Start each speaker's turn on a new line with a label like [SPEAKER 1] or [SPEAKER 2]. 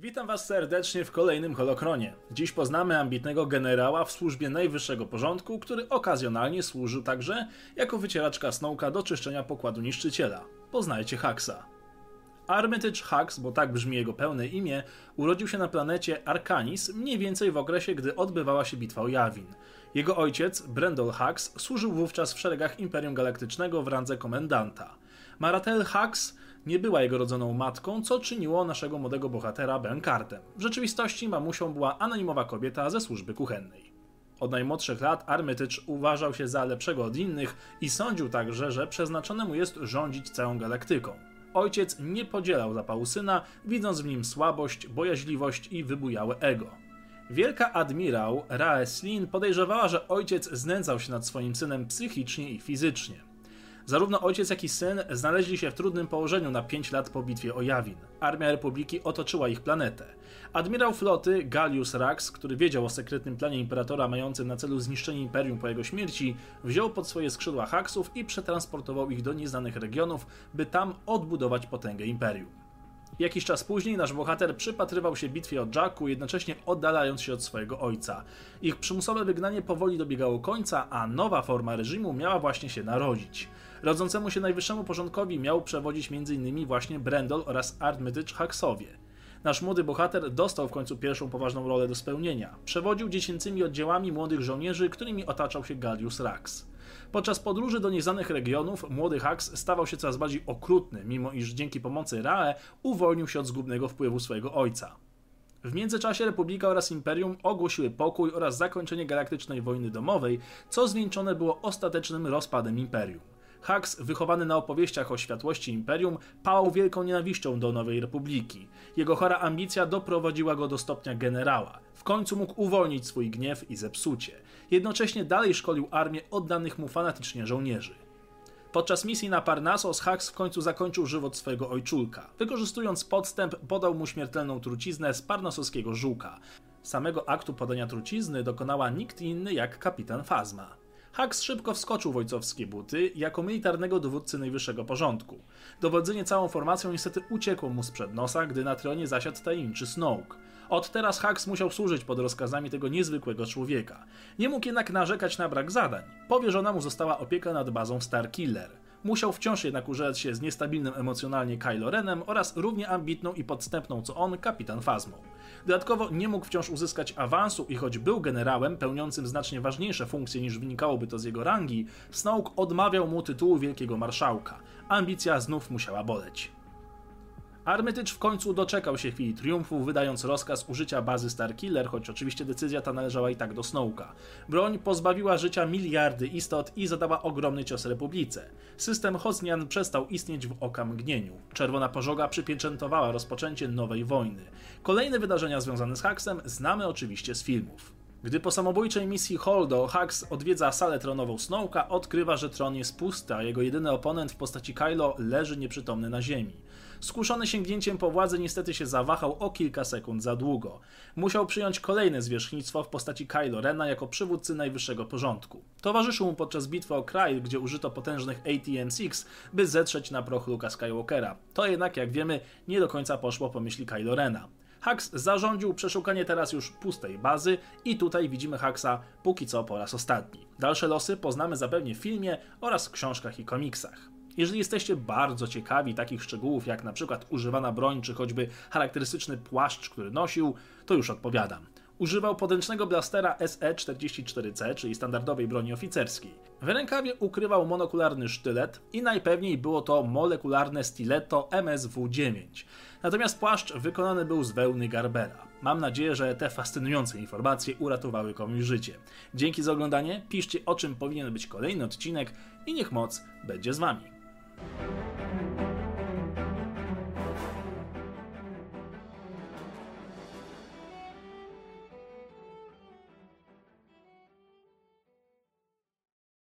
[SPEAKER 1] Witam Was serdecznie w kolejnym Holokronie. Dziś poznamy ambitnego generała w służbie najwyższego porządku, który okazjonalnie służył także jako wycieraczka Snowka do czyszczenia pokładu niszczyciela. Poznajcie Haxa. Armitage Hux, bo tak brzmi jego pełne imię, urodził się na planecie Arcanis mniej więcej w okresie, gdy odbywała się bitwa o Jawin. Jego ojciec, Brendol Hux, służył wówczas w szeregach Imperium Galaktycznego w randze komendanta. Maratel Hux nie była jego rodzoną matką, co czyniło naszego młodego bohatera Benkartem. W rzeczywistości mamusią była anonimowa kobieta ze służby kuchennej. Od najmłodszych lat Armitage uważał się za lepszego od innych i sądził także, że przeznaczone mu jest rządzić całą galaktyką. Ojciec nie podzielał zapału syna, widząc w nim słabość, bojaźliwość i wybujałe ego. Wielka admirał Raeslin podejrzewała, że ojciec znęcał się nad swoim synem psychicznie i fizycznie. Zarówno ojciec, jak i syn znaleźli się w trudnym położeniu na 5 lat po bitwie o Jawin. Armia Republiki otoczyła ich planetę. Admirał floty Gallius Rax, który wiedział o sekretnym planie imperatora mającym na celu zniszczenie imperium po jego śmierci, wziął pod swoje skrzydła Haksów i przetransportował ich do nieznanych regionów, by tam odbudować potęgę imperium. Jakiś czas później nasz bohater przypatrywał się bitwie o Jacku, jednocześnie oddalając się od swojego ojca. Ich przymusowe wygnanie powoli dobiegało końca, a nowa forma reżimu miała właśnie się narodzić. Rodzącemu się najwyższemu porządkowi miał przewodzić m.in. właśnie Brendol oraz Armitage Haxowie. Nasz młody bohater dostał w końcu pierwszą poważną rolę do spełnienia. Przewodził dziecięcymi oddziałami młodych żołnierzy, którymi otaczał się Gallius Rax. Podczas podróży do nieznanych regionów młody Hax stawał się coraz bardziej okrutny, mimo iż dzięki pomocy Rae uwolnił się od zgubnego wpływu swojego ojca. W międzyczasie Republika oraz Imperium ogłosiły pokój oraz zakończenie galaktycznej wojny domowej, co zwieńczone było ostatecznym rozpadem Imperium. Hux, wychowany na opowieściach o światłości imperium, pałał wielką nienawiścią do Nowej Republiki. Jego chora ambicja doprowadziła go do stopnia generała. W końcu mógł uwolnić swój gniew i zepsucie. Jednocześnie dalej szkolił armię oddanych mu fanatycznie żołnierzy. Podczas misji na Parnasos Hux w końcu zakończył żywot swojego ojczulka. Wykorzystując podstęp, podał mu śmiertelną truciznę z parnasowskiego żółka. Samego aktu podania trucizny dokonała nikt inny jak kapitan Fazma. Hux szybko wskoczył w ojcowskie buty jako militarnego dowódcy najwyższego porządku. Dowodzenie całą formacją niestety uciekło mu sprzed nosa, gdy na tronie zasiadł tajemniczy Snoke. Od teraz Hux musiał służyć pod rozkazami tego niezwykłego człowieka. Nie mógł jednak narzekać na brak zadań. Powierzona mu została opieka nad bazą Starkiller. Musiał wciąż jednak użerać się z niestabilnym emocjonalnie Kylo Renem oraz równie ambitną i podstępną co on kapitan Fazmą. Dodatkowo nie mógł wciąż uzyskać awansu i choć był generałem pełniącym znacznie ważniejsze funkcje niż wynikałoby to z jego rangi, Snoke odmawiał mu tytułu wielkiego marszałka. Ambicja znów musiała boleć. Armitage w końcu doczekał się chwili triumfu, wydając rozkaz użycia bazy Starkiller, choć oczywiście decyzja ta należała i tak do Snowka. Broń pozbawiła życia miliardy istot i zadała ogromny cios Republice. System Hosnian przestał istnieć w oka mgnieniu. Czerwona pożoga przypieczętowała rozpoczęcie nowej wojny. Kolejne wydarzenia związane z Haxem znamy oczywiście z filmów. Gdy po samobójczej misji Holdo Hux odwiedza salę tronową Snowka, odkrywa, że tron jest pusty, a jego jedyny oponent w postaci Kylo leży nieprzytomny na ziemi. Skuszony sięgnięciem po władzę niestety się zawahał o kilka sekund za długo. Musiał przyjąć kolejne zwierzchnictwo w postaci Kylo Rena jako przywódcy najwyższego porządku. Towarzyszył mu podczas bitwy o Kryl, gdzie użyto potężnych ATM-6, by zetrzeć na proch Luka Skywalkera. To jednak, jak wiemy, nie do końca poszło po myśli Kylo Rena. Hux zarządził przeszukanie teraz już pustej bazy i tutaj widzimy Huxa póki co po raz ostatni. Dalsze losy poznamy zapewnie w filmie oraz w książkach i komiksach. Jeżeli jesteście bardzo ciekawi takich szczegółów jak na przykład używana broń czy choćby charakterystyczny płaszcz, który nosił, to już odpowiadam. Używał podręcznego blastera SE-44C, czyli standardowej broni oficerskiej. W rękawie ukrywał monokularny sztylet i najpewniej było to molekularne stiletto MSW-9. Natomiast płaszcz wykonany był z wełny Garbera. Mam nadzieję, że te fascynujące informacje uratowały komuś życie. Dzięki za oglądanie, piszcie o czym powinien być kolejny odcinek i niech moc będzie z wami.